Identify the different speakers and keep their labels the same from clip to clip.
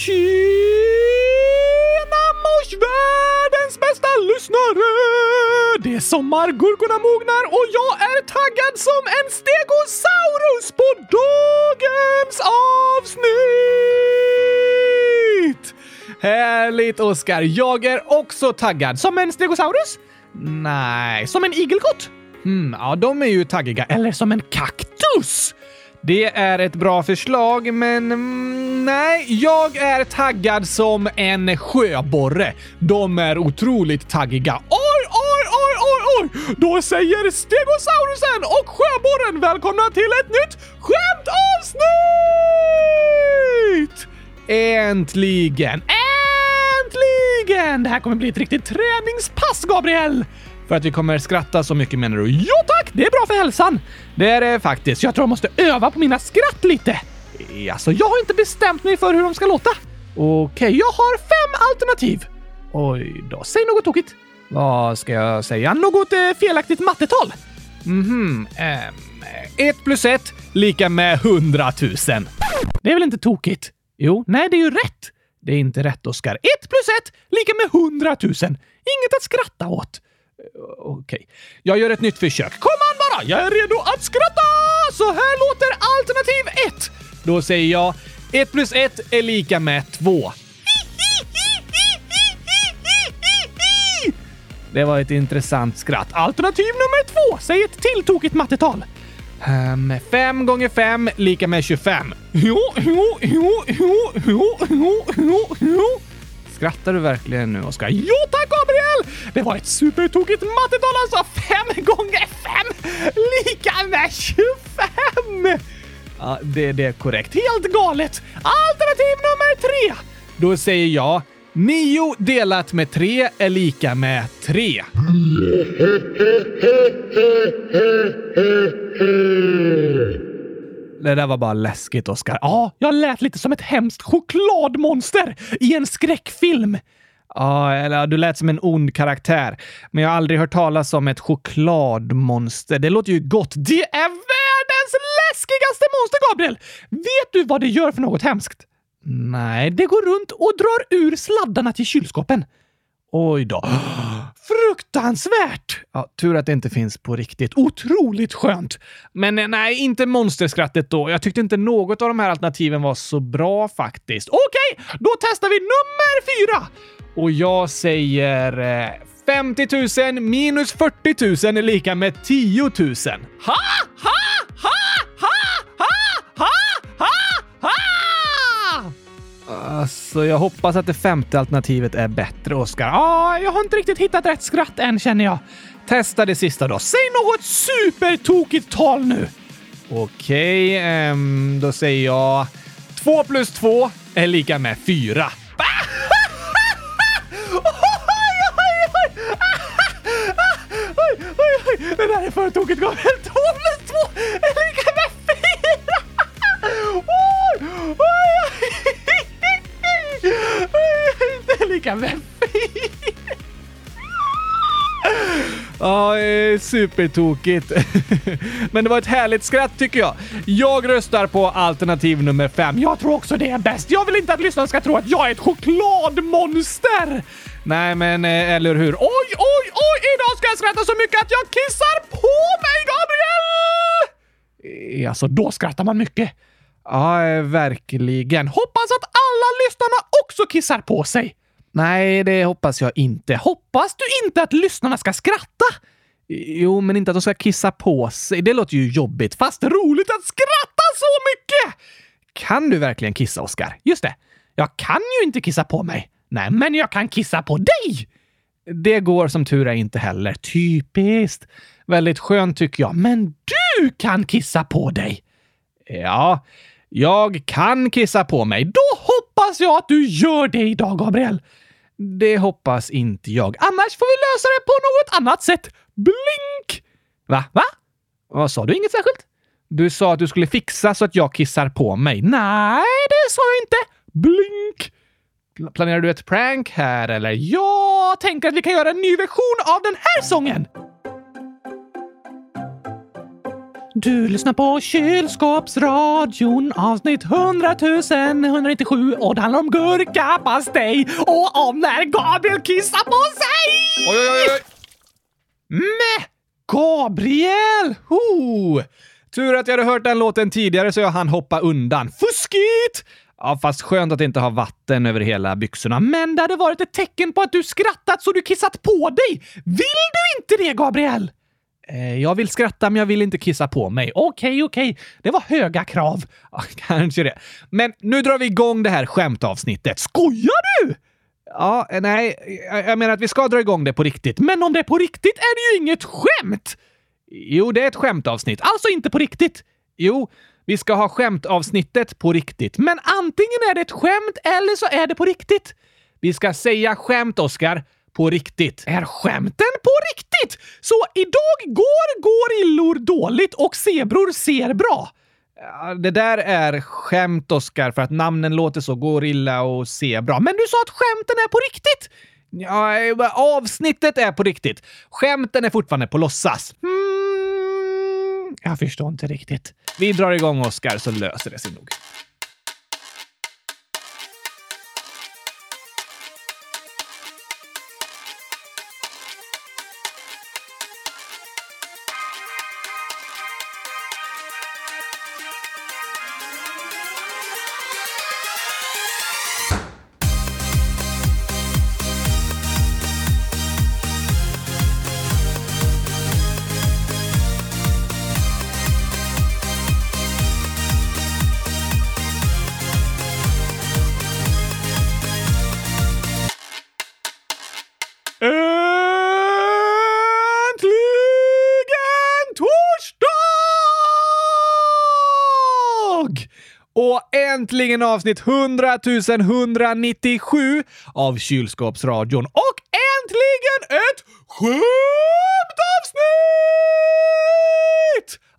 Speaker 1: Tjena mors världens bästa lyssnare! Det är sommar, gurkorna mognar och jag är taggad som en stegosaurus på dagens avsnitt! Härligt Oskar! Jag är också taggad. Som en stegosaurus? Nej, som en igelkott? Hmm, ja, de är ju taggiga. Eller som en kaktus? Det är ett bra förslag, men mm, nej, jag är taggad som en sjöborre. De är otroligt taggiga. Oj, oj, oj, oj, oj! Då säger Stegosaurusen och sjöborren välkomna till ett nytt skämtavsnitt! Äntligen! Äntligen! Det här kommer bli ett riktigt träningspass, Gabriel! För att vi kommer skratta så mycket menar du? Ja tack, det är bra för hälsan! Det är det faktiskt. Jag tror jag måste öva på mina skratt lite. Eh, alltså, jag har inte bestämt mig för hur de ska låta. Okej, jag har fem alternativ. Oj då, säg något tokigt. Vad ska jag säga? Något eh, felaktigt mattetal? Mhm, ehm, ett plus ett lika med hundratusen. Det är väl inte tokigt? Jo, nej, det är ju rätt. Det är inte rätt, Oskar. Ett plus ett lika med hundratusen. Inget att skratta åt. Eh, okej. Okay. Jag gör ett nytt försök. Kom an bara! Jag är redo att skratta! Så här låter alternativ 1. Då säger jag 1 plus 1 är lika med 2. Det var ett intressant skratt. Alternativ nummer två. Säg ett till tokigt mattetal. Ehm, 5 um, gånger 5 lika med 25. Jo, jo, jo, jo, jo, jo, jo, jo. Skrattar du verkligen nu, Oskar? Jo tack, Gabriel! Det var ett supertokigt mattetal alltså! Fem gånger fem lika med 25! Ja, det, det är korrekt. Helt galet! Alternativ nummer tre! Då säger jag 9 delat med 3 är lika med 3. Det där var bara läskigt, Oskar. Ja, jag lät lite som ett hemskt chokladmonster i en skräckfilm. Ja, eller du lät som en ond karaktär. Men jag har aldrig hört talas om ett chokladmonster. Det låter ju gott. Det är världens läskigaste monster, Gabriel! Vet du vad det gör för något hemskt? Nej, det går runt och drar ur sladdarna till kylskåpen. Oj då. Fruktansvärt! Ja, tur att det inte finns på riktigt. Otroligt skönt! Men eh, nej, inte monsterskrattet då. Jag tyckte inte något av de här alternativen var så bra faktiskt. Okej, då testar vi nummer fyra! Och jag säger eh, 50 000 minus 40 000 är lika med 10 000. Ha, ha, ha, ha, ha, ha, ha, ha! Alltså, jag hoppas att det femte alternativet är bättre, Oskar. Ah, jag har inte riktigt hittat rätt skratt än, känner jag. Testa det sista då. Säg något supertokigt tal nu! Okej, okay, um, då säger jag Två plus två är lika med fyra. Det där är för tokigt, Gabriel. Två plus två är lika lika med Ja, supertokigt. Men det var ett härligt skratt tycker jag. Jag röstar på alternativ nummer fem. Jag tror också det är bäst. Jag vill inte att lyssnarna ska tro att jag är ett chokladmonster! Nej, men eh, eller hur? Oj, oj, oj! Idag ska jag skratta så mycket att jag kissar på mig, Gabriel! Eh, alltså, då skrattar man mycket. Ja, eh, verkligen. Hoppas att alla lyssnarna också kissar på sig. Nej, det hoppas jag inte. Hoppas du inte att lyssnarna ska skratta? Jo, men inte att de ska kissa på sig. Det låter ju jobbigt, fast roligt att skratta så mycket! Kan du verkligen kissa, Oskar? Just det. Jag kan ju inte kissa på mig. Nej, men jag kan kissa på dig! Det går som tur är inte heller. Typiskt. Väldigt skönt tycker jag. Men du kan kissa på dig! Ja, jag kan kissa på mig. Då hoppas jag att du gör det idag, Gabriel. Det hoppas inte jag. Annars får vi lösa det på något annat sätt. Blink! Va? Va? Vad sa du? Inget särskilt? Du sa att du skulle fixa så att jag kissar på mig. Nej, det sa jag inte. Blink! Planerar du ett prank här eller? Jag tänker att vi kan göra en ny version av den här sången. Du lyssnar på kylskåpsradion avsnitt 100 197 och det handlar om gurkapastej och om när Gabriel kissar på sig!
Speaker 2: Oj, oj, oj!
Speaker 1: Mäh! Gabriel! Ho! Tur att jag hade hört den låten tidigare så jag hann hoppa undan. Fuskigt! Ja, fast skönt att inte ha vatten över hela byxorna. Men det hade varit ett tecken på att du skrattat så du kissat på dig. Vill du inte det, Gabriel? Eh, jag vill skratta, men jag vill inte kissa på mig. Okej, okej. Det var höga krav. Ja, kanske det. Men nu drar vi igång det här skämtavsnittet. Skojar du? Ja, eh, nej, jag menar att vi ska dra igång det på riktigt. Men om det är på riktigt är det ju inget skämt! Jo, det är ett skämtavsnitt. Alltså inte på riktigt. Jo, vi ska ha skämtavsnittet på riktigt. Men antingen är det ett skämt eller så är det på riktigt. Vi ska säga skämt, Oskar. På riktigt. Är skämten på riktigt? Så idag går gorillor dåligt och zebror ser bra? Det där är skämt, Oskar, för att namnen låter så gorilla och zebra. Men du sa att skämten är på riktigt! Ja, avsnittet är på riktigt. Skämten är fortfarande på låtsas. Hmm, jag förstår inte riktigt. Vi drar igång, Oskar, så löser det sig nog. Äntligen avsnitt 100 197 av Kylskåpsradion. Och äntligen ett skämtavsnitt!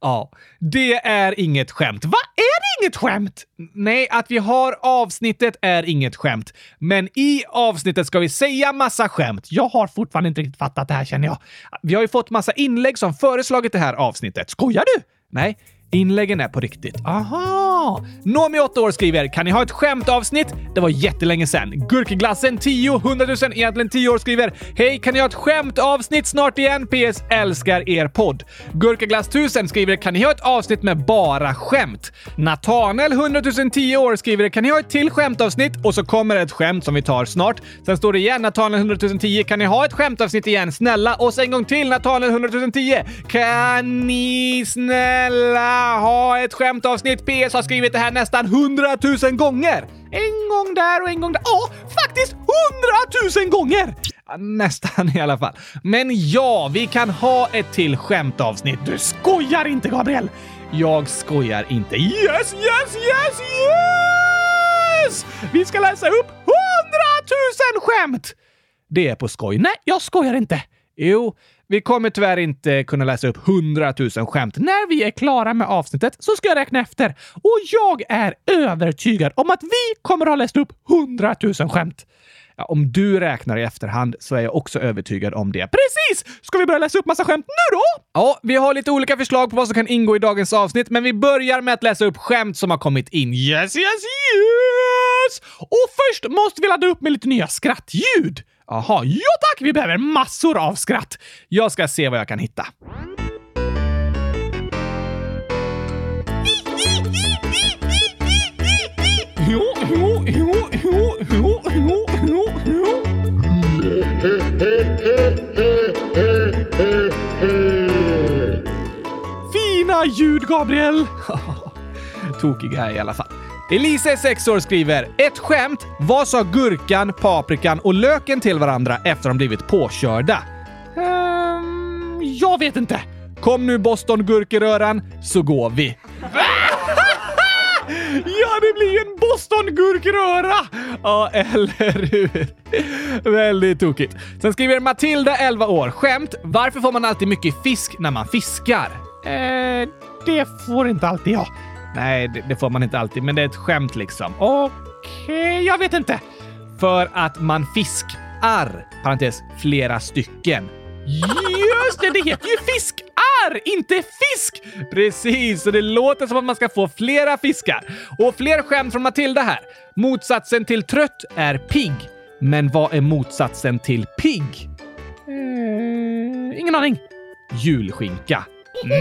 Speaker 1: Ja, det är inget skämt. Va? Är det inget skämt? Nej, att vi har avsnittet är inget skämt. Men i avsnittet ska vi säga massa skämt. Jag har fortfarande inte riktigt fattat det här känner jag. Vi har ju fått massa inlägg som föreslagit det här avsnittet. Skojar du? Nej, inläggen är på riktigt. Aha! Nomi, 8 år, skriver “Kan ni ha ett skämtavsnitt? Det var jättelänge sedan.” Gurkglassen, 10, 100 000, egentligen 10 år, skriver “Hej, kan ni ha ett skämtavsnitt snart igen? PS. Älskar er podd.” Gurkaglass 1000 skriver “Kan ni ha ett avsnitt med bara skämt?” Natanel, 100 010 år, skriver “Kan ni ha ett till skämtavsnitt?” Och så kommer ett skämt som vi tar snart. Sen står det igen Natanel 100 010 “Kan ni ha ett skämtavsnitt igen? Snälla?” Och så en gång till Natanel 100 010 “Kan ni snälla ha ett skämtavsnitt?” PS har skrivit det här nästan hundratusen gånger. En gång där och en gång där. Ja, faktiskt hundratusen gånger! Ja, Nästan i alla fall. Men ja, vi kan ha ett till skämtavsnitt. Du skojar inte, Gabriel! Jag skojar inte. Yes, yes, yes, yes! Vi ska läsa upp hundratusen skämt! Det är på skoj. Nej, jag skojar inte. Jo, vi kommer tyvärr inte kunna läsa upp 100 000 skämt. När vi är klara med avsnittet så ska jag räkna efter. Och jag är övertygad om att vi kommer att ha läst upp 100 000 skämt. Ja, om du räknar i efterhand så är jag också övertygad om det. Precis! Ska vi börja läsa upp massa skämt nu då? Ja, vi har lite olika förslag på vad som kan ingå i dagens avsnitt, men vi börjar med att läsa upp skämt som har kommit in. Yes, yes, yes! Och först måste vi ladda upp med lite nya skrattljud. Jaha, ja tack! Vi behöver massor av skratt. Jag ska se vad jag kan hitta. Fina ljud, Gabriel! Tokiga i alla fall. Elise, 6 år, skriver “Ett skämt. Vad sa gurkan, paprikan och löken till varandra efter de blivit påkörda?” Ehm, jag vet inte. Kom nu Boston-gurkeröran, så går vi. Ja, det blir ju en Boston-gurkröra! Ja, eller hur? Väldigt tokigt. Sen skriver Matilda, 11 år. Skämt. Varför får man alltid mycket fisk när man fiskar? Eh, det får inte alltid jag. Nej, det, det får man inte alltid, men det är ett skämt liksom. Okej, jag vet inte. För att man fiskar, parentes, flera stycken. Just det, det heter ju fiskar! inte fisk! Precis, så det låter som att man ska få flera fiskar. Och fler skämt från Matilda här. Motsatsen till trött är pigg. Men vad är motsatsen till pigg? Mm, ingen aning. Julskinka.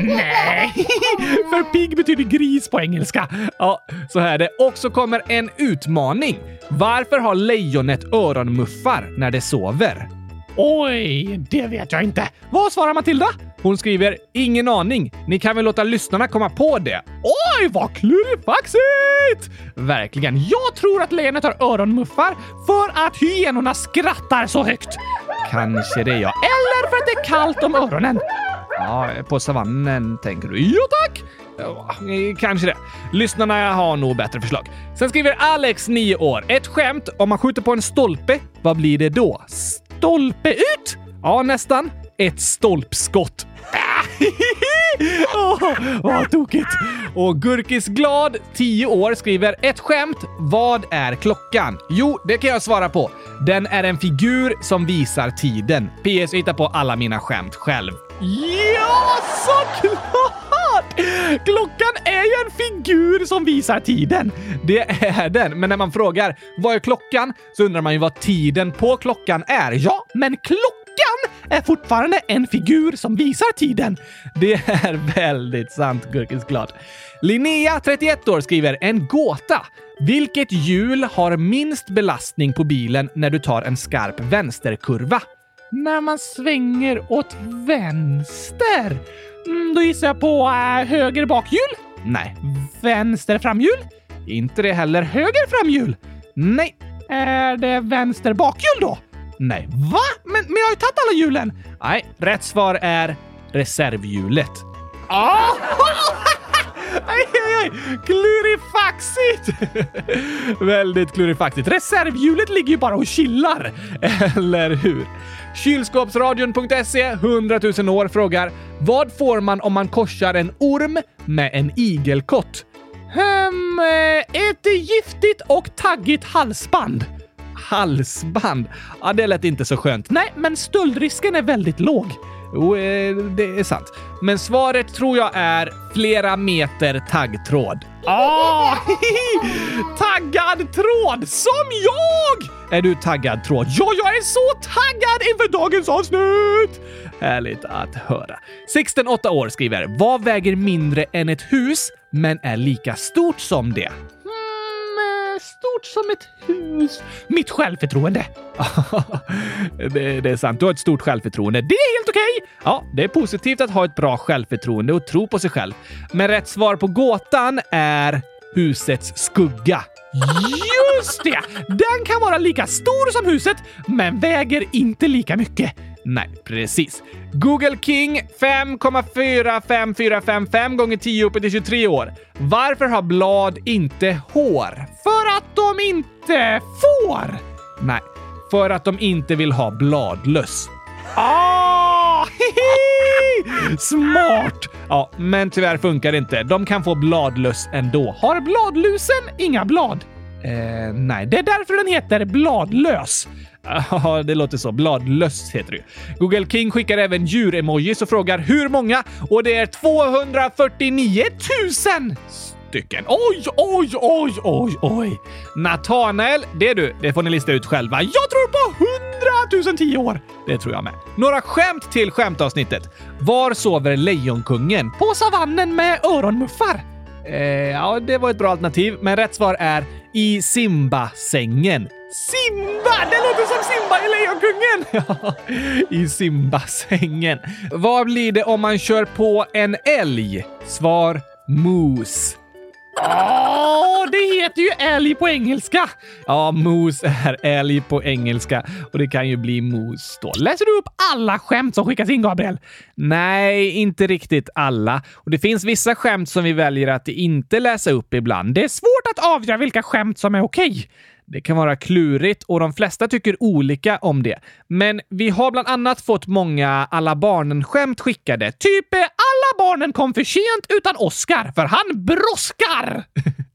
Speaker 1: Nej, för pigg betyder gris på engelska. Ja, så här är det. Och så kommer en utmaning. Varför har lejonet öronmuffar när det sover? Oj, det vet jag inte. Vad svarar Matilda? Hon skriver “Ingen aning. Ni kan väl låta lyssnarna komma på det?” Oj, vad klurifaxigt! Verkligen. Jag tror att lejonet har öronmuffar för att hyenorna skrattar så högt. Kanske det, ja. Eller för att det är kallt om öronen. Ja, på savannen tänker du? Ja, tack! Kanske det. Lyssnarna har nog bättre förslag. Sen skriver Alex, 9 år. Ett skämt. Om man skjuter på en stolpe, vad blir det då? Stolpe ut? Ja, nästan. Ett stolpskott. oh, vad tokigt! Och Gurkis Glad, 10 år, skriver ett skämt. Vad är klockan? Jo, det kan jag svara på. Den är en figur som visar tiden. PS, hittar på alla mina skämt själv. Ja, såklart! Klockan är ju en figur som visar tiden. Det är den. Men när man frågar vad är klockan så undrar man ju vad tiden på klockan är. Ja, men klockan är fortfarande en figur som visar tiden. Det är väldigt sant, gurkisglad. Linnea, 31 år, skriver en gåta. Vilket hjul har minst belastning på bilen när du tar en skarp vänsterkurva? När man svänger åt vänster? Mm, då gissar jag på äh, höger bakhjul? Nej. Vänster framhjul? Inte det heller. Höger framhjul? Nej. Är det vänster bakhjul då? Nej. Va? Men, men jag har ju tagit alla hjulen! Nej, rätt svar är reservhjulet. Ah! Aj, aj, aj! Klurifaxigt! Väldigt klurifaxigt. Reservhjulet ligger ju bara och chillar. Eller hur? Kylskåpsradion.se 100 000 år frågar Vad får man om man korsar en orm med en igelkott? Hmm, ett giftigt och taggigt halsband. Halsband? Ja, det lät inte så skönt. Nej, men stöldrisken är väldigt låg. Jo, eh, det är sant. Men svaret tror jag är flera meter taggtråd. Ah! taggad tråd! Som jag! Är du taggad tråd? Ja, jag är så taggad inför dagens avsnitt! Härligt att höra. Sixten, 8 år, skriver “Vad väger mindre än ett hus, men är lika stort som det?” Stort som ett hus. Mitt självförtroende. det, det, är sant. Du har ett stort självförtroende. Det är helt okej! Okay. Ja, det är positivt att ha ett bra självförtroende och tro på sig själv. Men rätt svar på gåtan är husets skugga. Just det! Den kan vara lika stor som huset, men väger inte lika mycket. Nej, precis. Google King 5,45455 gånger 10 uppe till 23 år. Varför har blad inte hår? För att de inte får! Nej, för att de inte vill ha bladlöss. Ah! Smart! Ja, men tyvärr funkar det inte. De kan få bladlöss ändå. Har bladlusen inga blad? Eh, nej, det är därför den heter bladlös. Ja, det låter så. Bladlöss heter det Google King skickar även djuremojis och frågar hur många och det är 249 000 stycken. Oj, oj, oj, oj, oj. Natanael, det är du. Det får ni lista ut själva. Jag tror på 100 010 år. Det tror jag med. Några skämt till skämtavsnittet. Var sover Lejonkungen? På savannen med öronmuffar. Eh, ja, det var ett bra alternativ, men rätt svar är i Simba-sängen. Simba! Det låter som Simba i Lejonkungen! Ja, i Simba-sängen. Vad blir det om man kör på en älg? Svar moose. Åh, oh, det heter ju älg på engelska! Ja, moose är älg på engelska och det kan ju bli mos då. Läser du upp alla skämt som skickas in, Gabriel? Nej, inte riktigt alla. Och det finns vissa skämt som vi väljer att inte läsa upp ibland. Det är svårt att avgöra vilka skämt som är okej. Det kan vara klurigt och de flesta tycker olika om det. Men vi har bland annat fått många alla barnen-skämt skickade. Typ “Alla barnen kom för sent utan Oscar, för han brådskar!”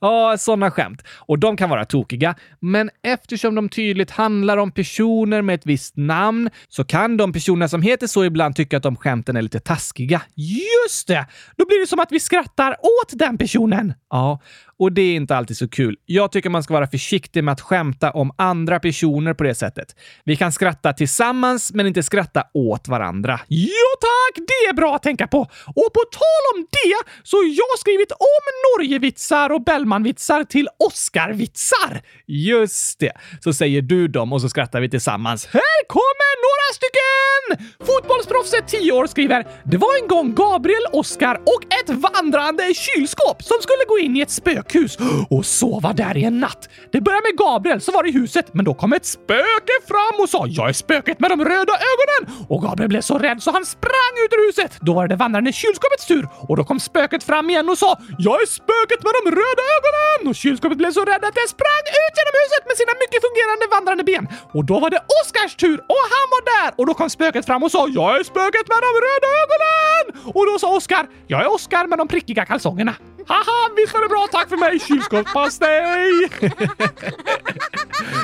Speaker 1: Ja, sådana skämt. Och de kan vara tokiga, men eftersom de tydligt handlar om personer med ett visst namn så kan de personer som heter så ibland tycka att de skämten är lite taskiga. Just det! Då blir det som att vi skrattar åt den personen. Ja, och det är inte alltid så kul. Jag tycker man ska vara försiktig med att skämta om andra personer på det sättet. Vi kan skratta tillsammans, men inte skratta åt varandra. Ja tack! Det är bra att tänka på! Och på tal om det så har jag skrivit om Norgevitsar och Bellmanvitsar till Oscarvitsar. Just det. Så säger du dem och så skrattar vi tillsammans. Här kommer några stycken! Fotbollsproffset 10 år skriver “Det var en gång Gabriel, Oscar och ett vandrande kylskåp som skulle gå in i ett sjukhus och sova där i en natt. Det började med Gabriel som var i huset, men då kom ett spöke fram och sa “Jag är spöket med de röda ögonen” och Gabriel blev så rädd så han sprang ut ur huset. Då var det vandrande kylskåpets tur och då kom spöket fram igen och sa “Jag är spöket med de röda ögonen” och kylskåpet blev så rädd att det sprang ut genom huset med sina mycket fungerande vandrande ben. Och då var det Oskars tur och han var där och då kom spöket fram och sa “Jag är spöket med de röda ögonen” och då sa Oskar “Jag är Oskar med de prickiga kalsongerna”. Haha, visst var det bra? Tack för mig, kylskåpspastej!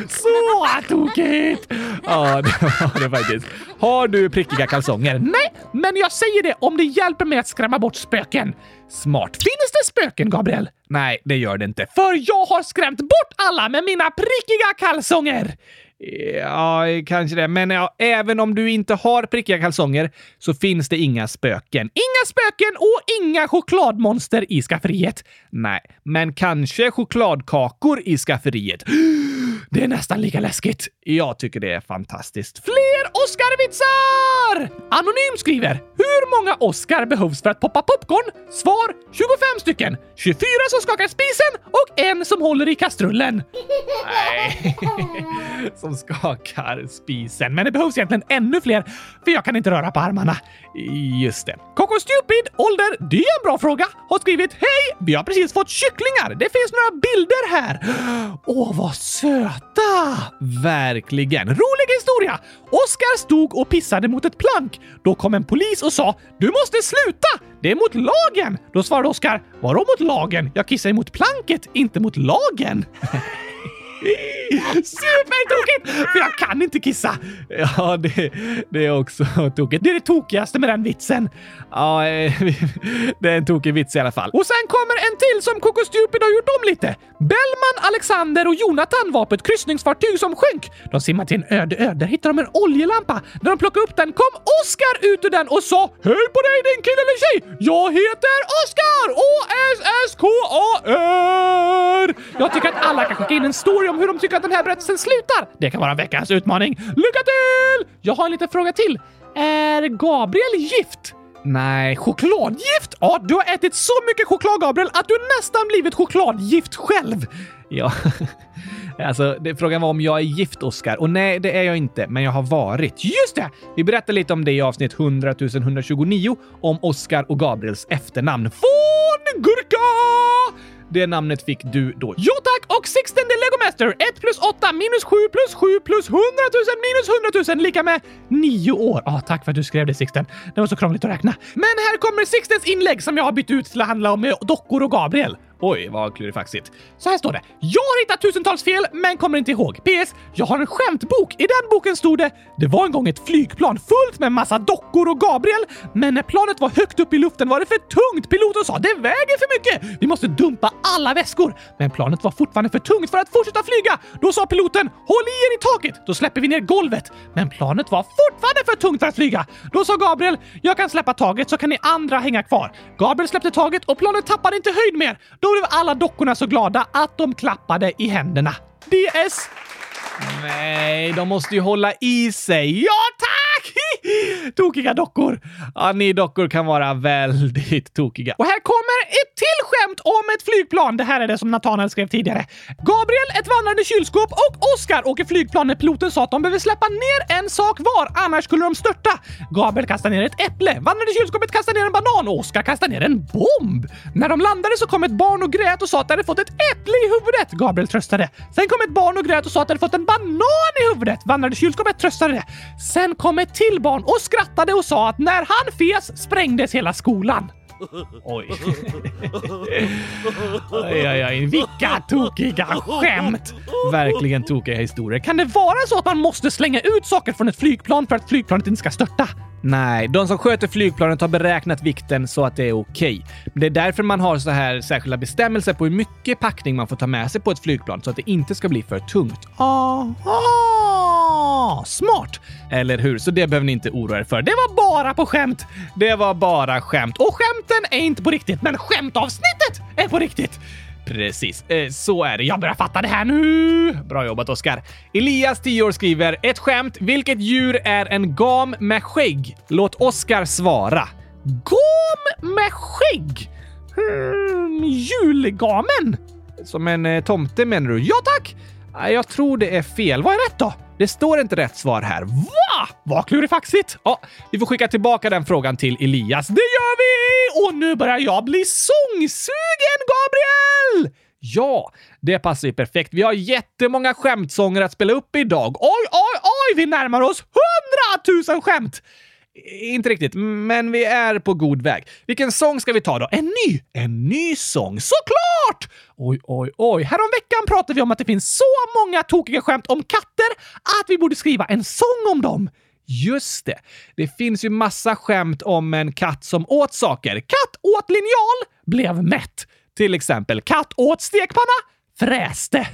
Speaker 1: Så tokigt! Ja, det var det faktiskt. Har du prickiga kalsonger? Nej, men jag säger det om det hjälper mig att skrämma bort spöken. Smart. Finns det spöken, Gabriel? Nej, det gör det inte. För jag har skrämt bort alla med mina prickiga kalsonger! Ja, kanske det. Men ja, även om du inte har prickiga kalsonger så finns det inga spöken. Inga spöken och inga chokladmonster i skafferiet. Nej, men kanske chokladkakor i skafferiet. Det är nästan lika läskigt. Jag tycker det är fantastiskt. Fler Oscarvitsar! Anonym skriver “Hur många Oscar behövs för att poppa popcorn?” Svar 25 stycken. 24 som skakar spisen och en som håller i kastrullen. Nej, som skakar spisen. Men det behövs egentligen ännu fler, för jag kan inte röra på armarna. Just det. Coco Stupid, ålder, det är en bra fråga, har skrivit “Hej! Vi har precis fått kycklingar. Det finns några bilder här. Åh, vad söta! Verkligen. Rolig historia! Oskar stod och pissade mot ett plank. Då kom en polis och sa “Du måste sluta! Det är mot lagen!” Då svarade Oskar “Vadå mot lagen? Jag kissar mot planket, inte mot lagen.” Supertokigt! För jag kan inte kissa! Ja, det, det är också tokigt. Det är det tokigaste med den vitsen. Ja, eh, det är en tokig vits i alla fall. Och sen kommer en till som Coco Stupid har gjort om lite. Bellman, Alexander och Jonathan var på ett kryssningsfartyg som sjönk. De simmade till en öde ö. Där hittade de en oljelampa. När de plockade upp den kom Oscar ut ur den och sa Hej på dig din kille eller tjej! Jag heter Oscar! O-S-S-K-A-R! Jag tycker att alla kan skicka in en story om hur de tycker att den här berättelsen slutar. Det kan vara veckans utmaning. Lycka till! Jag har en liten fråga till. Är Gabriel gift? Nej, chokladgift? Ja, du har ätit så mycket choklad, Gabriel, att du nästan blivit chokladgift själv. Ja, alltså det, frågan var om jag är gift, Oscar. Och nej, det är jag inte, men jag har varit. Just det! Vi berättar lite om det i avsnitt 100 129 om Oscar och Gabriels efternamn. Von Gurka! Det namnet fick du då. Ja tack! Och Sixten the Legomaster! 1 plus 8 minus 7 plus 7 plus 100 000 minus 100 000 lika med 9 år. Ah, tack för att du skrev det Sixten. Det var så krångligt att räkna. Men här kommer Sixtens inlägg som jag har bytt ut till att handla om dockor och Gabriel. Oj, vad klurifaxigt. Så här står det. Jag har hittat tusentals fel, men kommer inte ihåg. PS. Jag har en skämtbok. I den boken stod det “Det var en gång ett flygplan fullt med massa dockor och Gabriel, men när planet var högt upp i luften var det för tungt. Piloten sa “Det väger för mycket! Vi måste dumpa alla väskor!” Men planet var fortfarande för tungt för att fortsätta flyga. Då sa piloten “Håll i er i taket, då släpper vi ner golvet.” Men planet var fortfarande för tungt för att flyga. Då sa Gabriel “Jag kan släppa taget så kan ni andra hänga kvar.” Gabriel släppte taget och planet tappade inte höjd mer. Då blev alla dockorna så glada att de klappade i händerna. DS! Nej, de måste ju hålla i sig. Ja, tack! Tokiga dockor. Ja, ni dockor kan vara väldigt tokiga. Och här kommer ett till skämt om ett flygplan. Det här är det som Nathanael skrev tidigare. Gabriel, ett vandrande kylskåp och Oscar åker flygplan när piloten sa att de behöver släppa ner en sak var, annars skulle de störta. Gabriel kastar ner ett äpple, vandrande kylskåpet kastar ner en banan och Oscar kastar ner en bomb. När de landade så kom ett barn och grät och sa att de hade fått ett äpple i huvudet. Gabriel tröstade. Sen kom ett barn och grät och sa att de hade fått en banan i huvudet. Vandrande kylskåpet tröstade det. Sen kom ett till barn och skrattade och sa att när han fes sprängdes hela skolan. Oj. oj, oj, oj. Vilka tokiga skämt! Verkligen tokiga historier. Kan det vara så att man måste slänga ut saker från ett flygplan för att flygplanet inte ska störta? Nej, de som sköter flygplanet har beräknat vikten så att det är okej. Okay. det är därför man har så här särskilda bestämmelser på hur mycket packning man får ta med sig på ett flygplan så att det inte ska bli för tungt. Aha! Smart! Eller hur? Så det behöver ni inte oroa er för. Det var bara på skämt! Det var bara skämt. Och skämt! Skämten är inte på riktigt, men skämtavsnittet är på riktigt! Precis, eh, så är det. Jag börjar fatta det här nu. Bra jobbat, Oskar. Elias, 10 år, skriver ett skämt. Vilket djur är en gam med skägg? Låt Oskar svara. Gam med skägg? Hmm, julgamen? Som en eh, tomte menar du? Ja tack! Jag tror det är fel. Vad är rätt då? Det står inte rätt svar här. Va? Vad klurifaxigt! Ja, vi får skicka tillbaka den frågan till Elias. Det gör vi! Och nu börjar jag bli sångsugen, Gabriel! Ja, det passar ju perfekt. Vi har jättemånga skämtsånger att spela upp idag. Oj, oj, oj! Vi närmar oss hundratusen skämt! Inte riktigt, men vi är på god väg. Vilken sång ska vi ta då? En ny! En ny sång, såklart! Oj, oj, oj. Häromveckan pratade vi om att det finns så många tokiga skämt om katter att vi borde skriva en sång om dem. Just det. Det finns ju massa skämt om en katt som åt saker. Katt åt linjal, blev mätt. Till exempel katt åt stekpanna, fräste.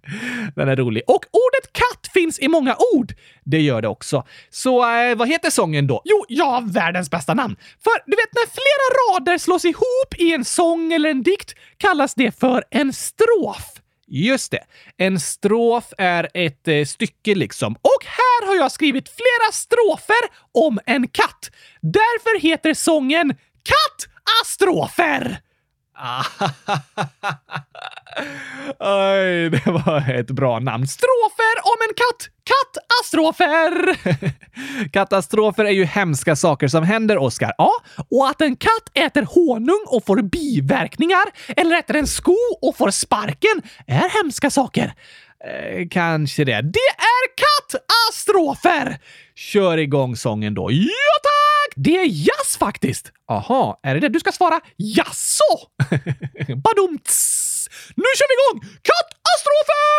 Speaker 1: Den är rolig. Och ordet katt finns i många ord. Det gör det också. Så eh, vad heter sången då? Jo, jag har världens bästa namn. För du vet, när flera rader slås ihop i en sång eller en dikt kallas det för en strof. Just det. En strof är ett eh, stycke liksom. Och här har jag skrivit flera strofer om en katt. Därför heter sången Kattastrofer! Ah. Oj, det var ett bra namn. Strofer om en katt! Kattastrofer! Katastrofer är ju hemska saker som händer, Oskar. Ja, och att en katt äter honung och får biverkningar eller äter en sko och får sparken är hemska saker. Eh, kanske det. Det är katastrofer! Kör igång sången då. Ja, tack! Det är jazz faktiskt. Aha, är det det? Du ska svara jaså? Badumts! Nu kör vi igång! Katastrofer!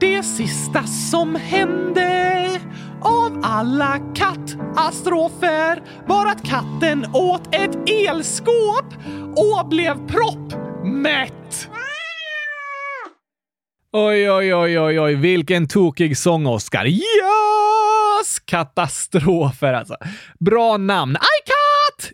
Speaker 1: det sista som hände av alla kattastrofer var att katten åt ett elskåp och blev proppmätt. Oj, oj, oj, oj, oj, vilken tokig sång, Oscar. Yes! Katastrofer alltså. Bra namn. I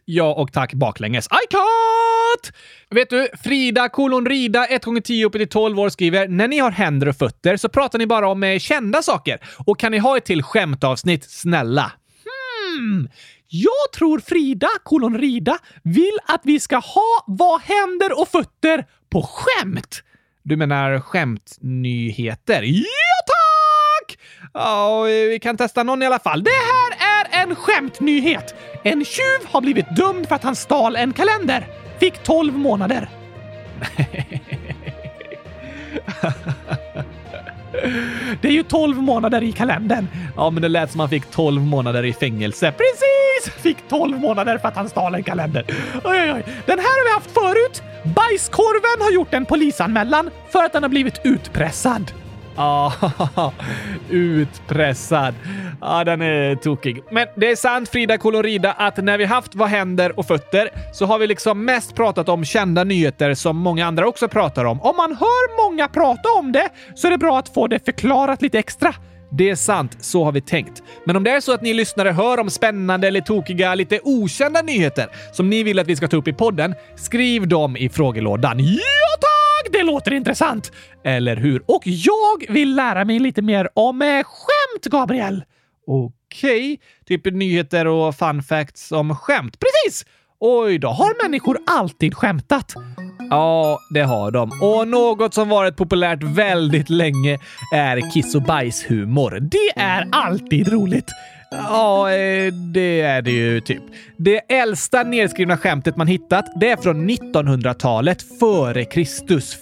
Speaker 1: Ja, och tack baklänges. iCat! Vet du, Frida kolon rida 1 gånger 10 upp till 12 år skriver “När ni har händer och fötter så pratar ni bara om eh, kända saker. Och kan ni ha ett till skämtavsnitt, snälla?” Hmm. Jag tror Frida kolon rida vill att vi ska ha vad händer och fötter på skämt. Du menar skämtnyheter? Ja, tack! Ja, vi kan testa någon i alla fall. Det här är en skämtnyhet. En tjuv har blivit dömd för att han stal en kalender. Fick 12 månader. Det är ju 12 månader i kalendern. Ja, men det lät som han fick 12 månader i fängelse. Precis! Fick 12 månader för att han stal en kalender. Oj, oj, oj. Den här har vi haft förut. Bajskorven har gjort en polisanmälan för att den har blivit utpressad. Ah, utpressad. Ja, den är tokig. Men det är sant, Frida Colorida, att när vi haft Vad händer och fötter så har vi liksom mest pratat om kända nyheter som många andra också pratar om. Om man hör många prata om det så är det bra att få det förklarat lite extra. Det är sant, så har vi tänkt. Men om det är så att ni lyssnare hör om spännande eller tokiga, lite okända nyheter som ni vill att vi ska ta upp i podden, skriv dem i frågelådan. Ja, tack! Det låter intressant! Eller hur? Och jag vill lära mig lite mer om eh, skämt, Gabriel. Okej, typ nyheter och fun facts om skämt. Precis! Oj då, har människor alltid skämtat? Ja, det har de. Och något som varit populärt väldigt länge är kiss och bajshumor. Det är alltid roligt. Ja, eh, det är det ju typ. Det äldsta nedskrivna skämtet man hittat, det är från 1900-talet före Kristus.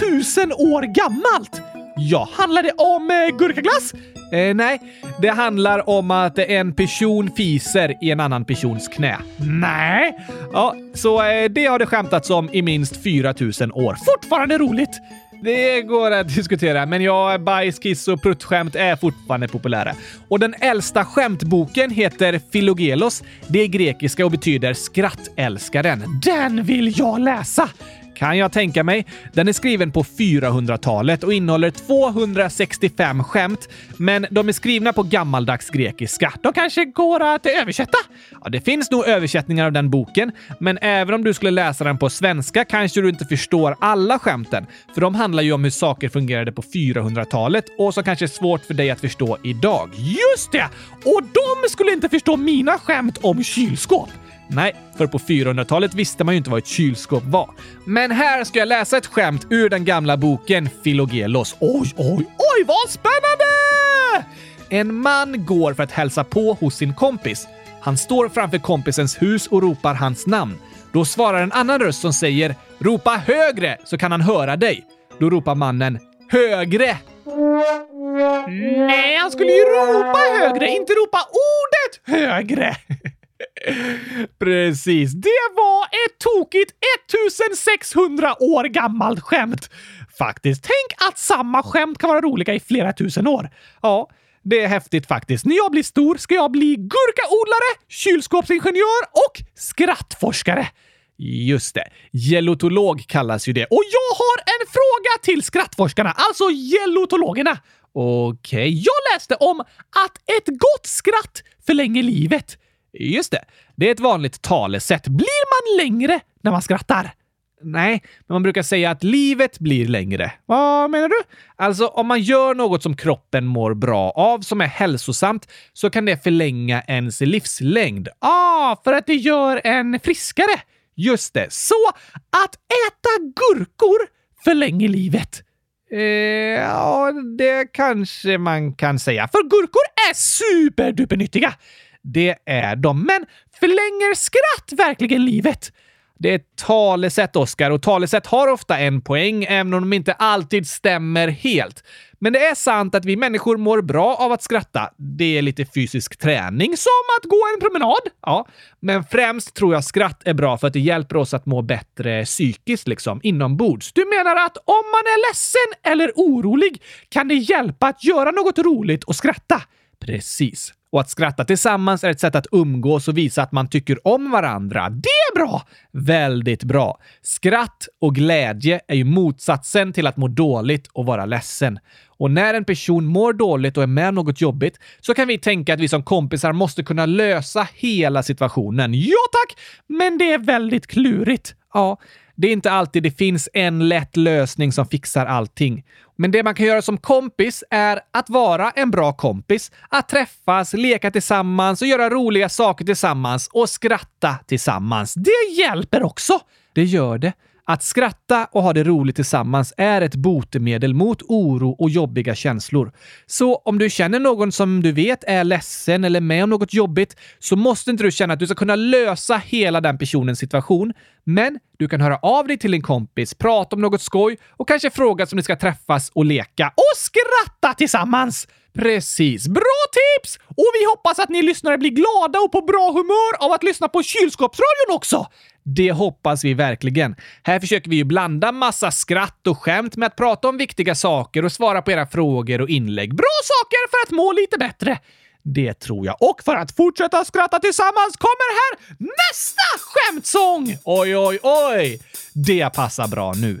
Speaker 1: 4000 år gammalt! Ja, handlar det om eh, gurkaglass? Eh, nej, det handlar om att en person fiser i en annan persons knä. Nej. Ja, så eh, det har det skämtats om i minst 4000 år. Fortfarande roligt! Det går att diskutera, men ja, bajs, kiss och pruttskämt är fortfarande populära. Och den äldsta skämtboken heter Filogelos. Det är grekiska och betyder skrattälskaren. Den vill jag läsa! Kan jag tänka mig. Den är skriven på 400-talet och innehåller 265 skämt, men de är skrivna på gammaldags grekiska. De kanske går att översätta? Ja, det finns nog översättningar av den boken, men även om du skulle läsa den på svenska kanske du inte förstår alla skämten, för de handlar ju om hur saker fungerade på 400-talet och som kanske är svårt för dig att förstå idag. Just det! Och de skulle inte förstå mina skämt om kylskåp. Nej, för på 400-talet visste man ju inte vad ett kylskåp var. Men här ska jag läsa ett skämt ur den gamla boken Filogelos. Oj, oj, oj, vad spännande! En man går för att hälsa på hos sin kompis. Han står framför kompisens hus och ropar hans namn. Då svarar en annan röst som säger “Ropa högre så kan han höra dig”. Då ropar mannen “Högre!” Nej, han skulle ju ropa högre, inte ropa ordet högre! Precis, det var ett tokigt 1600 år gammalt skämt. Faktiskt, tänk att samma skämt kan vara roliga i flera tusen år. Ja, det är häftigt faktiskt. När jag blir stor ska jag bli gurkaodlare, kylskåpsingenjör och skrattforskare. Just det. Gelotolog kallas ju det. Och jag har en fråga till skrattforskarna, alltså gelotologerna. Okej, okay. jag läste om att ett gott skratt förlänger livet. Just det. Det är ett vanligt talesätt. Blir man längre när man skrattar? Nej, men man brukar säga att livet blir längre. Vad menar du? Alltså, om man gör något som kroppen mår bra av, som är hälsosamt, så kan det förlänga ens livslängd. Ah, för att det gör en friskare. Just det. Så att äta gurkor förlänger livet. Eh, ja, det kanske man kan säga. För gurkor är superdupernyttiga. Det är de. Men förlänger skratt verkligen livet? Det är ett talesätt, Oskar, och talesätt har ofta en poäng, även om de inte alltid stämmer helt. Men det är sant att vi människor mår bra av att skratta. Det är lite fysisk träning, som att gå en promenad. Ja, men främst tror jag skratt är bra för att det hjälper oss att må bättre psykiskt, liksom, inombords. Du menar att om man är ledsen eller orolig kan det hjälpa att göra något roligt och skratta? Precis. Och att skratta tillsammans är ett sätt att umgås och visa att man tycker om varandra. Det är bra! Väldigt bra. Skratt och glädje är ju motsatsen till att må dåligt och vara ledsen. Och när en person mår dåligt och är med om något jobbigt så kan vi tänka att vi som kompisar måste kunna lösa hela situationen. Ja tack! Men det är väldigt klurigt. Ja, det är inte alltid det finns en lätt lösning som fixar allting. Men det man kan göra som kompis är att vara en bra kompis. Att träffas, leka tillsammans och göra roliga saker tillsammans och skratta tillsammans. Det hjälper också! Det gör det. Att skratta och ha det roligt tillsammans är ett botemedel mot oro och jobbiga känslor. Så om du känner någon som du vet är ledsen eller med om något jobbigt så måste inte du känna att du ska kunna lösa hela den personens situation. Men du kan höra av dig till en kompis, prata om något skoj och kanske fråga om ni ska träffas och leka och skratta tillsammans. Precis. Bra tips! Och vi hoppas att ni lyssnare blir glada och på bra humör av att lyssna på kylskåpsradion också. Det hoppas vi verkligen. Här försöker vi ju blanda massa skratt och skämt med att prata om viktiga saker och svara på era frågor och inlägg. Bra saker för att må lite bättre! Det tror jag. Och för att fortsätta skratta tillsammans kommer här nästa skämtsång! Oj, oj, oj! Det passar bra nu.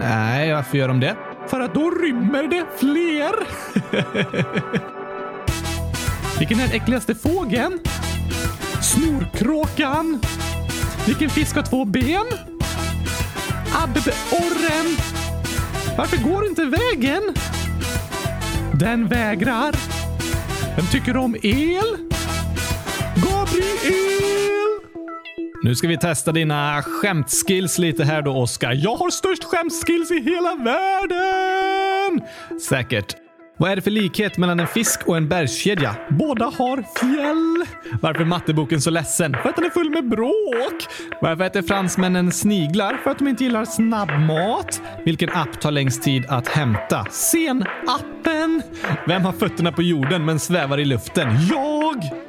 Speaker 1: Nej, varför gör de det? För att då rymmer det fler. Vilken är den äckligaste fågeln? Snorkråkan. Vilken fisk har två ben? Abborren. Varför går inte vägen? Den vägrar. Vem tycker om el? Gabriel! Nu ska vi testa dina skämtskills lite här då, Oskar. Jag har störst skämtskills i hela världen! Säkert. Vad är det för likhet mellan en fisk och en bergskedja? Båda har fjäll. Varför är matteboken så ledsen? För att den är full med bråk. Varför äter fransmännen sniglar? För att de inte gillar snabbmat. Vilken app tar längst tid att hämta? Sen-appen. Vem har fötterna på jorden men svävar i luften? Jag!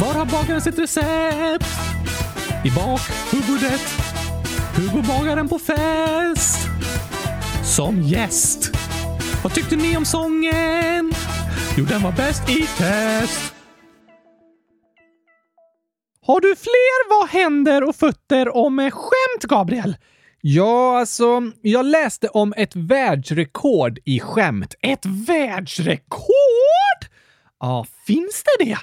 Speaker 1: Var har bagaren sitt recept? I bakhuvudet. Hur går bagaren på fest? Som gäst. Vad tyckte ni om sången? Jo, den var bäst i test. Har du fler vad händer och fötter om skämt, Gabriel? Ja, alltså, jag läste om ett världsrekord i skämt. Ett världsrekord? Ja, finns det det?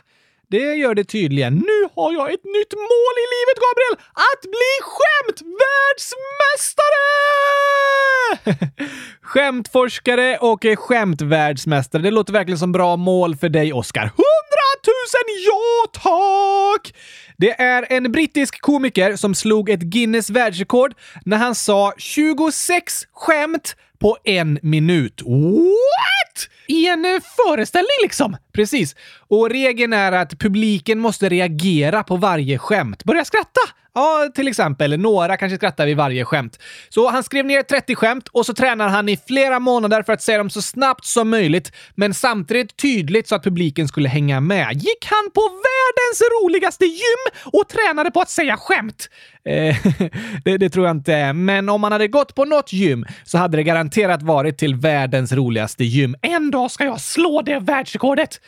Speaker 1: Det gör det tydligen. Nu har jag ett nytt mål i livet, Gabriel! Att bli skämtvärldsmästare! Skämtforskare och skämtvärldsmästare. Det låter verkligen som bra mål för dig, Oscar. Hundratusen ja, tack! Det är en brittisk komiker som slog ett Guinness världsrekord när han sa 26 skämt på en minut. What? I en eh, föreställning liksom! Precis. Och regeln är att publiken måste reagera på varje skämt. Börja skratta! Ja, till exempel. Några kanske skrattar vid varje skämt. Så han skrev ner 30 skämt och så tränar han i flera månader för att säga dem så snabbt som möjligt, men samtidigt tydligt så att publiken skulle hänga med. Gick han på världens roligaste gym och tränade på att säga skämt? Eh, det, det, tror jag inte, men om han hade gått på något gym så hade det garanterat varit till världens roligaste gym. En dag ska jag slå det världsrekordet!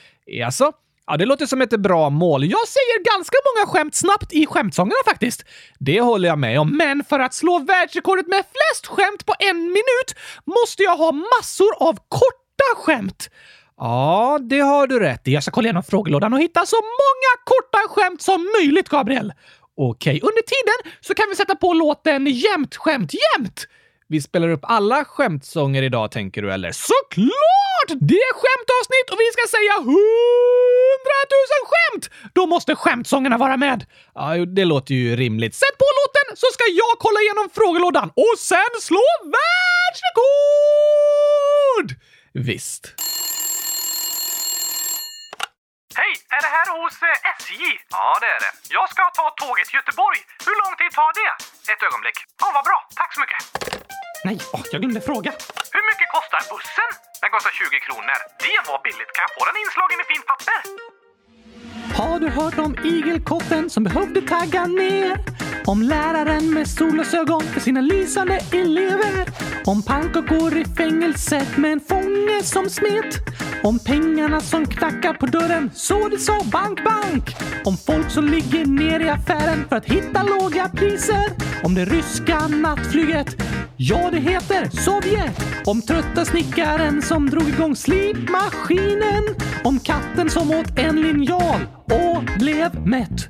Speaker 1: Alltså? Ja, det låter som ett bra mål. Jag säger ganska många skämt snabbt i skämtsångerna faktiskt. Det håller jag med om, men för att slå världsrekordet med flest skämt på en minut måste jag ha massor av korta skämt. Ja, det har du rätt i. Jag ska kolla igenom frågelådan och hitta så många korta skämt som möjligt, Gabriel. Okej, under tiden så kan vi sätta på låten Jämt skämt jämt. Vi spelar upp alla skämtsånger idag, tänker du eller? Såklart! Det är skämtavsnitt och vi ska säga hundratusen skämt! Då måste skämtsångerna vara med. Ja, det låter ju rimligt. Sätt på låten så ska jag kolla igenom frågelådan och sen slå världsrekord! Visst.
Speaker 2: Hej! Är det här hos eh, SJ? Ja, det är det. Jag ska ta tåget till Göteborg. Hur lång tid tar det? Ett ögonblick. Ja, vad bra. Tack så mycket.
Speaker 1: Nej, åh, jag glömde fråga.
Speaker 2: Hur mycket kostar bussen? Den kostar 20 kronor. Det var billigt. Kan jag få den inslagen i fint papper?
Speaker 3: Har du hört om igelkotten som behövde tagga ner? Om läraren med solglasögon för sina lysande elever? Om pannkakor i fängelset med en fånge som smet? Om pengarna som knackar på dörren så det sa bank, bank? Om folk som ligger ner i affären för att hitta låga priser? Om det ryska nattflyget? Ja, det heter Sovjet! Om trötta snickaren som drog igång slipmaskinen? Om katten som åt en linjal och blev mätt?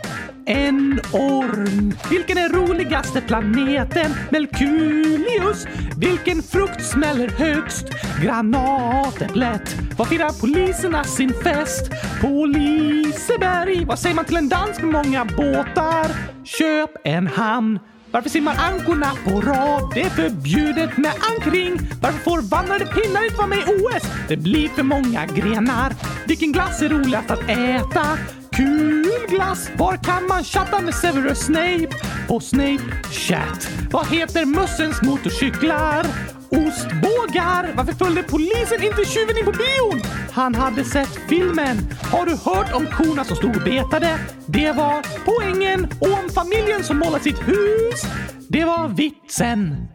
Speaker 3: En orm. Vilken är roligaste planeten? Melkulius. Vilken frukt smäller högst? Granatäpplet. Var firar poliserna sin fest? På Liseberg. Vad säger man till en dans med många båtar? Köp en hamn. Varför simmar ankorna på rad? Det är förbjudet med ankring. Varför får vandrade pinnar inte vara med i OS? Det blir för många grenar. Vilken glass är roligast att äta? Kul glass! Var kan man chatta med Severus Snape? På Snape Chat. Vad heter mössens motorcyklar? Ostbågar! Varför följde polisen inte tjuven in på bion? Han hade sett filmen. Har du hört om korna som stod och betade? Det var poängen. Och om familjen som målat sitt hus? Det var vitsen.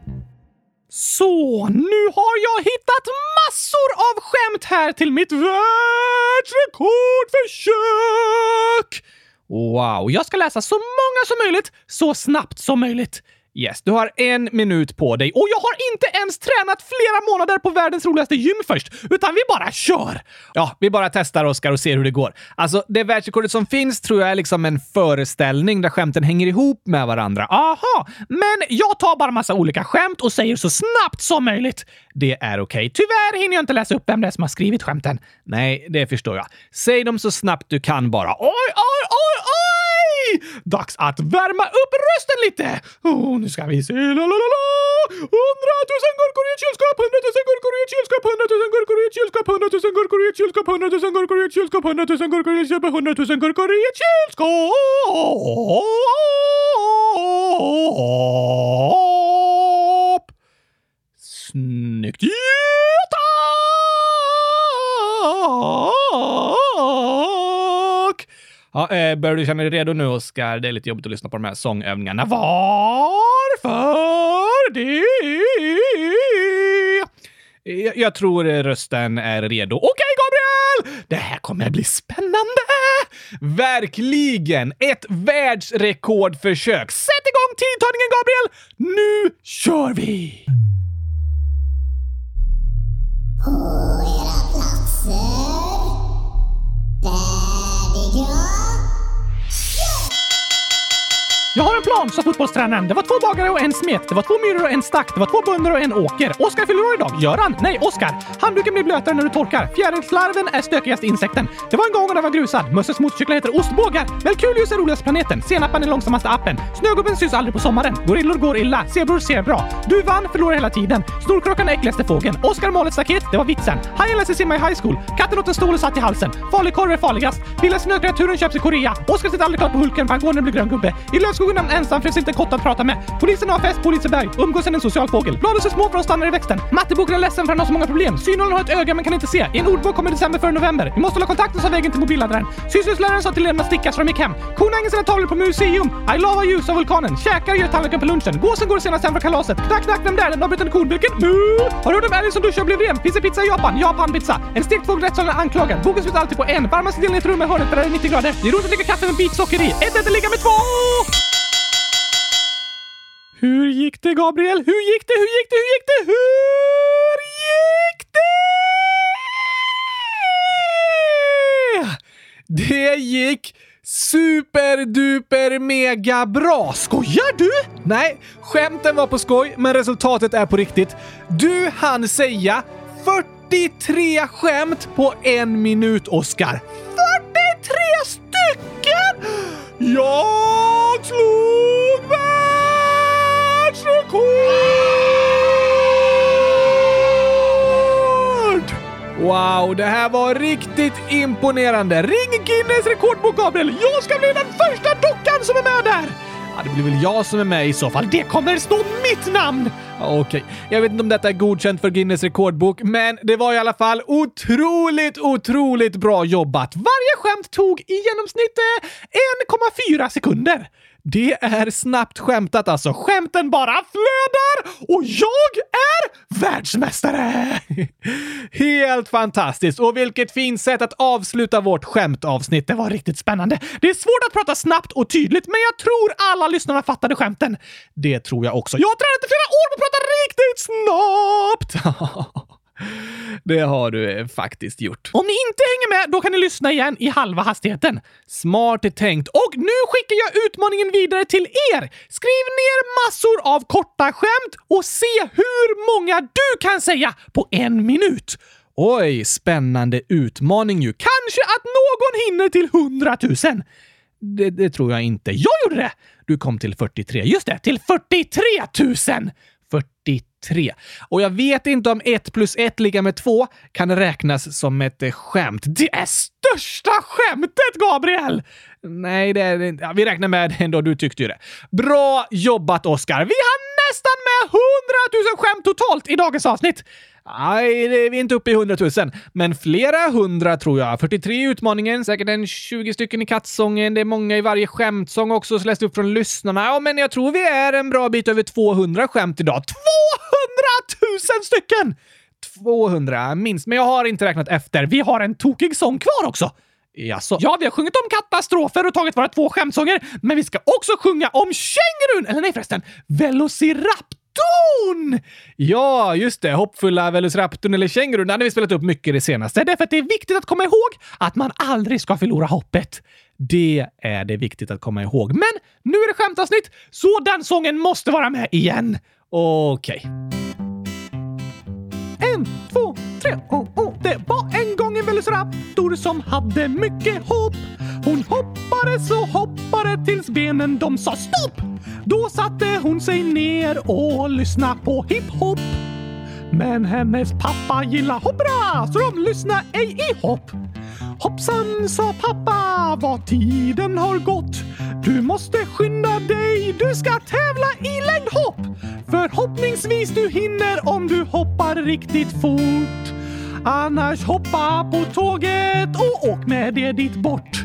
Speaker 3: Så, nu har jag hittat massor av skämt här till mitt världsrekordförsök! Wow, jag ska läsa så många som möjligt, så snabbt som möjligt. Yes, du har en minut på dig och jag har inte ens tränat flera månader på världens roligaste gym först, utan vi bara kör! Ja, vi bara testar Oskar och ser hur det går. Alltså, det världsrekordet som finns tror jag är liksom en föreställning där skämten hänger ihop med varandra. Aha, men jag tar bara massa olika skämt och säger så snabbt som möjligt. Det är okej. Okay. Tyvärr hinner jag inte läsa upp vem det är som har skrivit skämten. Nej, det förstår jag. Säg dem så snabbt du kan bara. Oj, oj, oj, oj! Dags att värma upp rösten lite! Oh, nu ska vi se. la la la la! Hundratusen gurkor i ett kylskåp, hundratusen gurkor i ett kylskåp, hundratusen gurkor i ett kylskåp, hundratusen gurkor i ett kylskåp, hundratusen gurkor i ett kylskåp, hundratusen gurkor i ett kylskåp, hundratusen gurkor i ett kylskåp.
Speaker 1: Snyggt! Ja! Ja, eh, börjar du känna dig redo nu, Oskar? Det är lite jobbigt att lyssna på de här sångövningarna. Varför det? Jag, jag tror rösten är redo. Okej, Gabriel! Det här kommer bli spännande! Verkligen! Ett världsrekordförsök! Sätt igång tidtagningen, Gabriel! Nu kör vi!
Speaker 4: På era platser. Där
Speaker 3: det gör en sa fotbollstränaren. Det var två bagare och en smet. Det var två myror och en stack. Det var två bönder och en åker. Oskar fyller år idag. Göran? Nej, Oskar. Handduken blir blötare när du torkar. Fjärilslarven är stökigaste insekten. Det var en gång och den var grusad. Mösses motorcyklar heter ostbågar. Melkulius är roligaste planeten. Senapan är långsammaste appen. Snögubben syns aldrig på sommaren. Gorillor går illa. Zebror ser bra. Du vann, förlorar hela tiden. Snorkråkan är äckligaste fågeln. Oskar mal ett staket. Det var vitsen. Hajen lär sig simma i high school. Katten åt en stol och satt i halsen. Falukorv är farligast. Vilda snökreaturen köps i Korea. Oskar sitter aldrig klart på Hulken för han går när det blir grön gubbe. I lövskogen är han ensam finns inte en kotte att prata med. Polisen har fest på Liseberg. Umgås är en social fågel. Bladen är små för de stannar i växten. Matteboken är ledsen för han har så många problem. Synålen har ett öga men kan inte se. I en ordbok kommer december före november. Vi måste hålla kontakten sa vägen till mobilladdaren. Sysslöjdsläraren sa till eleverna att sticka så de gick hem. Kon hänger sina tavlor på museum. I love you sa vulkanen. Käkar gör tallriken på lunchen. Gåsen går senast hem från kalaset. Knack, knack, vem där? Den avbrutna kornbilken? Mu! Mm. Har du hört om älgen som duschar och blev ren? Finns det pizza i Japan? Japan-pizza. En stekt fågel rättssalen anklagad. Boken slutar alltid på en. Varmaste delen i ett rum är hörnet där det är 90 grader. Det är roligt att dricka kaffe med bitsocker i. Ett ett, ligga med två! Hur gick det, Gabriel? Hur gick det? Hur gick det? Hur gick det? Hur gick det?
Speaker 1: Det gick superduper mega bra!
Speaker 3: Skojar du?
Speaker 1: Nej, skämten var på skoj, men resultatet är på riktigt. Du hann säga 43 skämt på en minut, Oscar. 43 stycken! Jag slog mig! Världsrekord! Wow, det här var riktigt imponerande. Ring Guinness rekordbok, Gabriel! Jag ska bli den första dockan som är med där! Ja, det blir väl jag som är med i så fall. Det kommer stå mitt namn! Okej, Okej, jag vet inte om detta är godkänt för Guinness rekordbok, men det var i alla fall otroligt, otroligt bra jobbat. Varje skämt tog i genomsnitt eh, 1,4 sekunder. Det är snabbt skämtat alltså. Skämten bara flödar och jag är världsmästare! Helt fantastiskt och vilket fint sätt att avsluta vårt skämtavsnitt. Det var riktigt spännande. Det är svårt att prata snabbt och tydligt, men jag tror alla lyssnarna fattade skämten. Det tror jag också. Jag har tränat i flera år på att prata riktigt snabbt! Det har du eh, faktiskt gjort.
Speaker 3: Om ni inte hänger med, då kan ni lyssna igen i halva hastigheten.
Speaker 1: Smart tänkt. Och nu skickar jag utmaningen vidare till er! Skriv ner massor av korta skämt och se hur många du kan säga på en minut. Oj, spännande utmaning ju. Kanske att någon hinner till 100 000. Det, det tror jag inte. Jag gjorde det! Du kom till 43. Just det, till 43 000! 43. 3. Och jag vet inte om 1 plus 1 lika med 2 kan räknas som ett eh, skämt. Det är största skämtet, Gabriel! Nej, det är det inte. Ja, vi räknar med det ändå. Du tyckte ju det. Bra jobbat, Oscar! Vi har nästan med 100 000 skämt totalt i dagens avsnitt. Nej, det är vi är inte uppe i 100 000, men flera hundra tror jag. 43 i utmaningen, säkert en 20 stycken i kattsången. Det är många i varje skämtsång också, så läst upp från lyssnarna. Ja, men jag tror vi är en bra bit över 200 skämt idag. 200 000 stycken! 200 minst, men jag har inte räknat efter. Vi har en tokig sång kvar också. Jaså? Ja, vi har sjungit om katastrofer och tagit våra två skämtsånger, men vi ska också sjunga om kängurun! Eller nej förresten, Velociraptorn! Ja, just det. Hoppfulla Velociraptorn eller kängurun hade vi spelat upp mycket det senaste. Därför att det är viktigt att komma ihåg att man aldrig ska förlora hoppet. Det är det viktigt att komma ihåg. Men nu är det skämtavsnitt, så den sången måste vara med igen. Okej. En, två, tre, oh, oh. Det var en gång en velociraptor som hade mycket hopp. Hon hoppade så hoppade tills benen de sa stopp. Då satte hon sig ner och lyssnade på hiphop. Men hennes pappa gillar hoppra så de lyssnade ej i hopp. Hoppsan, sa pappa, vad tiden har gått.
Speaker 3: Du måste skynda dig, du ska tävla i längdhopp. Förhoppningsvis du hinner om du hoppar riktigt fort. Annars hoppa på tåget och åk med det dit bort.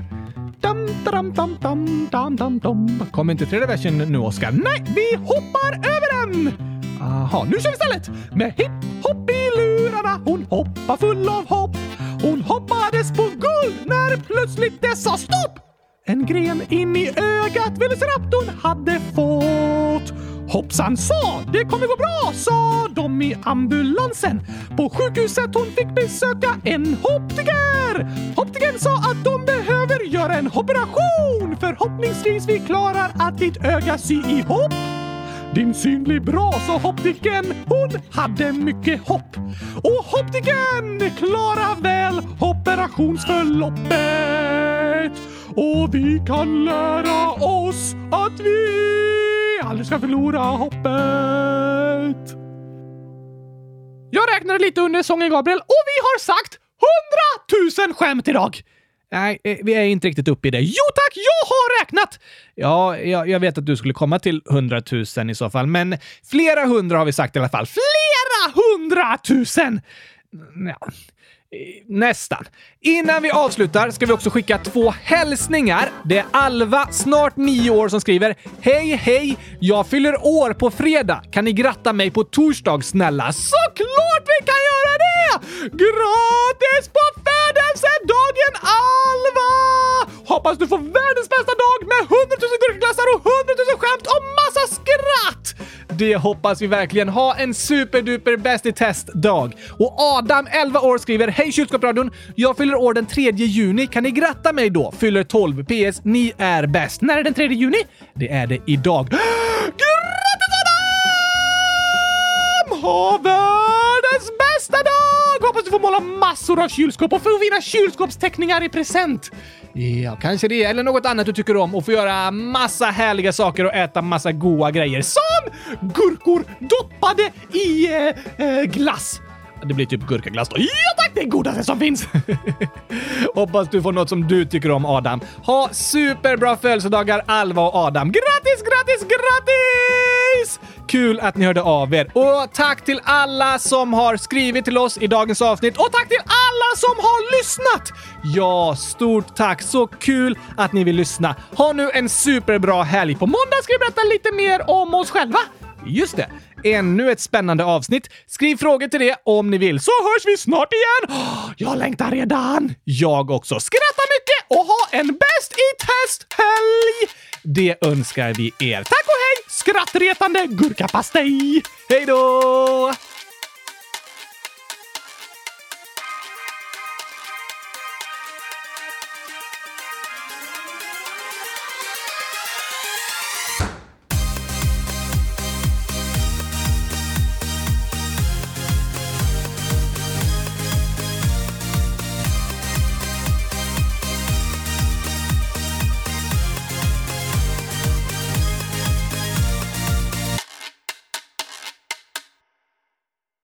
Speaker 3: Dam, dam, dam, dam, dam, dam, dam.
Speaker 1: Kom inte tredje versen nu, Oskar.
Speaker 3: Nej, vi hoppar över den! Aha, nu kör vi istället! Med hipp hopp i lurarna, hon hoppar full av hopp. Hon hoppades på när plötsligt det sa stopp! En gren in i ögat Velociraptorn hade fått. Hoppsan sa, det kommer gå bra, sa de i ambulansen. På sjukhuset hon fick besöka en hoptiker Hoptikern sa att de behöver göra en operation. Förhoppningsvis vi klarar att ditt öga sy ihop. Din syn blir bra, sa optiken. Hon hade mycket hopp. Och optiken klarar väl operationsförloppet. Och vi kan lära oss att vi aldrig ska förlora hoppet. Jag räknade lite under sången, Gabriel, och vi har sagt hundratusen skämt idag!
Speaker 1: Nej, eh, vi är inte riktigt uppe i det.
Speaker 3: Jo tack, jag har räknat!
Speaker 1: Ja, jag, jag vet att du skulle komma till hundratusen i så fall, men flera hundra har vi sagt i alla fall.
Speaker 3: Flera hundratusen!
Speaker 1: Mm, ja, eh, nästan. Innan vi avslutar ska vi också skicka två hälsningar. Det är Alva, snart nio år, som skriver Hej, hej! Jag fyller år på fredag. Kan ni gratta mig på torsdag, snälla?
Speaker 3: Såklart vi kan göra det! Gratis på födelsedagen, Alva! Hoppas du får världens bästa dag med 100 000 gurkaglassar och 100 000 skämt och massa skratt!
Speaker 1: Det hoppas vi verkligen. Ha en superduper bäst i test-dag. Och Adam, 11 år, skriver Hej kylskåpsradion! Jag fyller år den 3 juni. Kan ni gratta mig då? Fyller 12. PS. Ni är bäst.
Speaker 3: När är den 3 juni?
Speaker 1: Det är det idag.
Speaker 3: Grattis Adam! Ha världens bästa få får måla massor av kylskåp och få vinna kylskåpsteckningar i present.
Speaker 1: Ja, kanske det. Eller något annat du tycker om och få göra massa härliga saker och äta massa goda grejer.
Speaker 3: Som gurkor doppade i eh, eh, glass.
Speaker 1: Det blir typ gurkaglass då.
Speaker 3: Ja tack, det är godaste som finns!
Speaker 1: Hoppas du får något som du tycker om, Adam. Ha superbra födelsedagar, Alva och Adam.
Speaker 3: Grattis, grattis, grattis!
Speaker 1: Kul att ni hörde av er. Och tack till alla som har skrivit till oss i dagens avsnitt.
Speaker 3: Och tack till alla som har lyssnat!
Speaker 1: Ja, stort tack! Så kul att ni vill lyssna. Ha nu en superbra helg.
Speaker 3: På måndag ska vi berätta lite mer om oss själva.
Speaker 1: Just det. Ännu ett spännande avsnitt. Skriv frågor till det om ni vill, så hörs vi snart igen!
Speaker 3: Jag längtar redan!
Speaker 1: Jag också.
Speaker 3: Skratta mycket och ha en bäst i test-helg!
Speaker 1: Det önskar vi er.
Speaker 3: Tack och hej! Skrattretande gurkapastej!
Speaker 1: Hej då!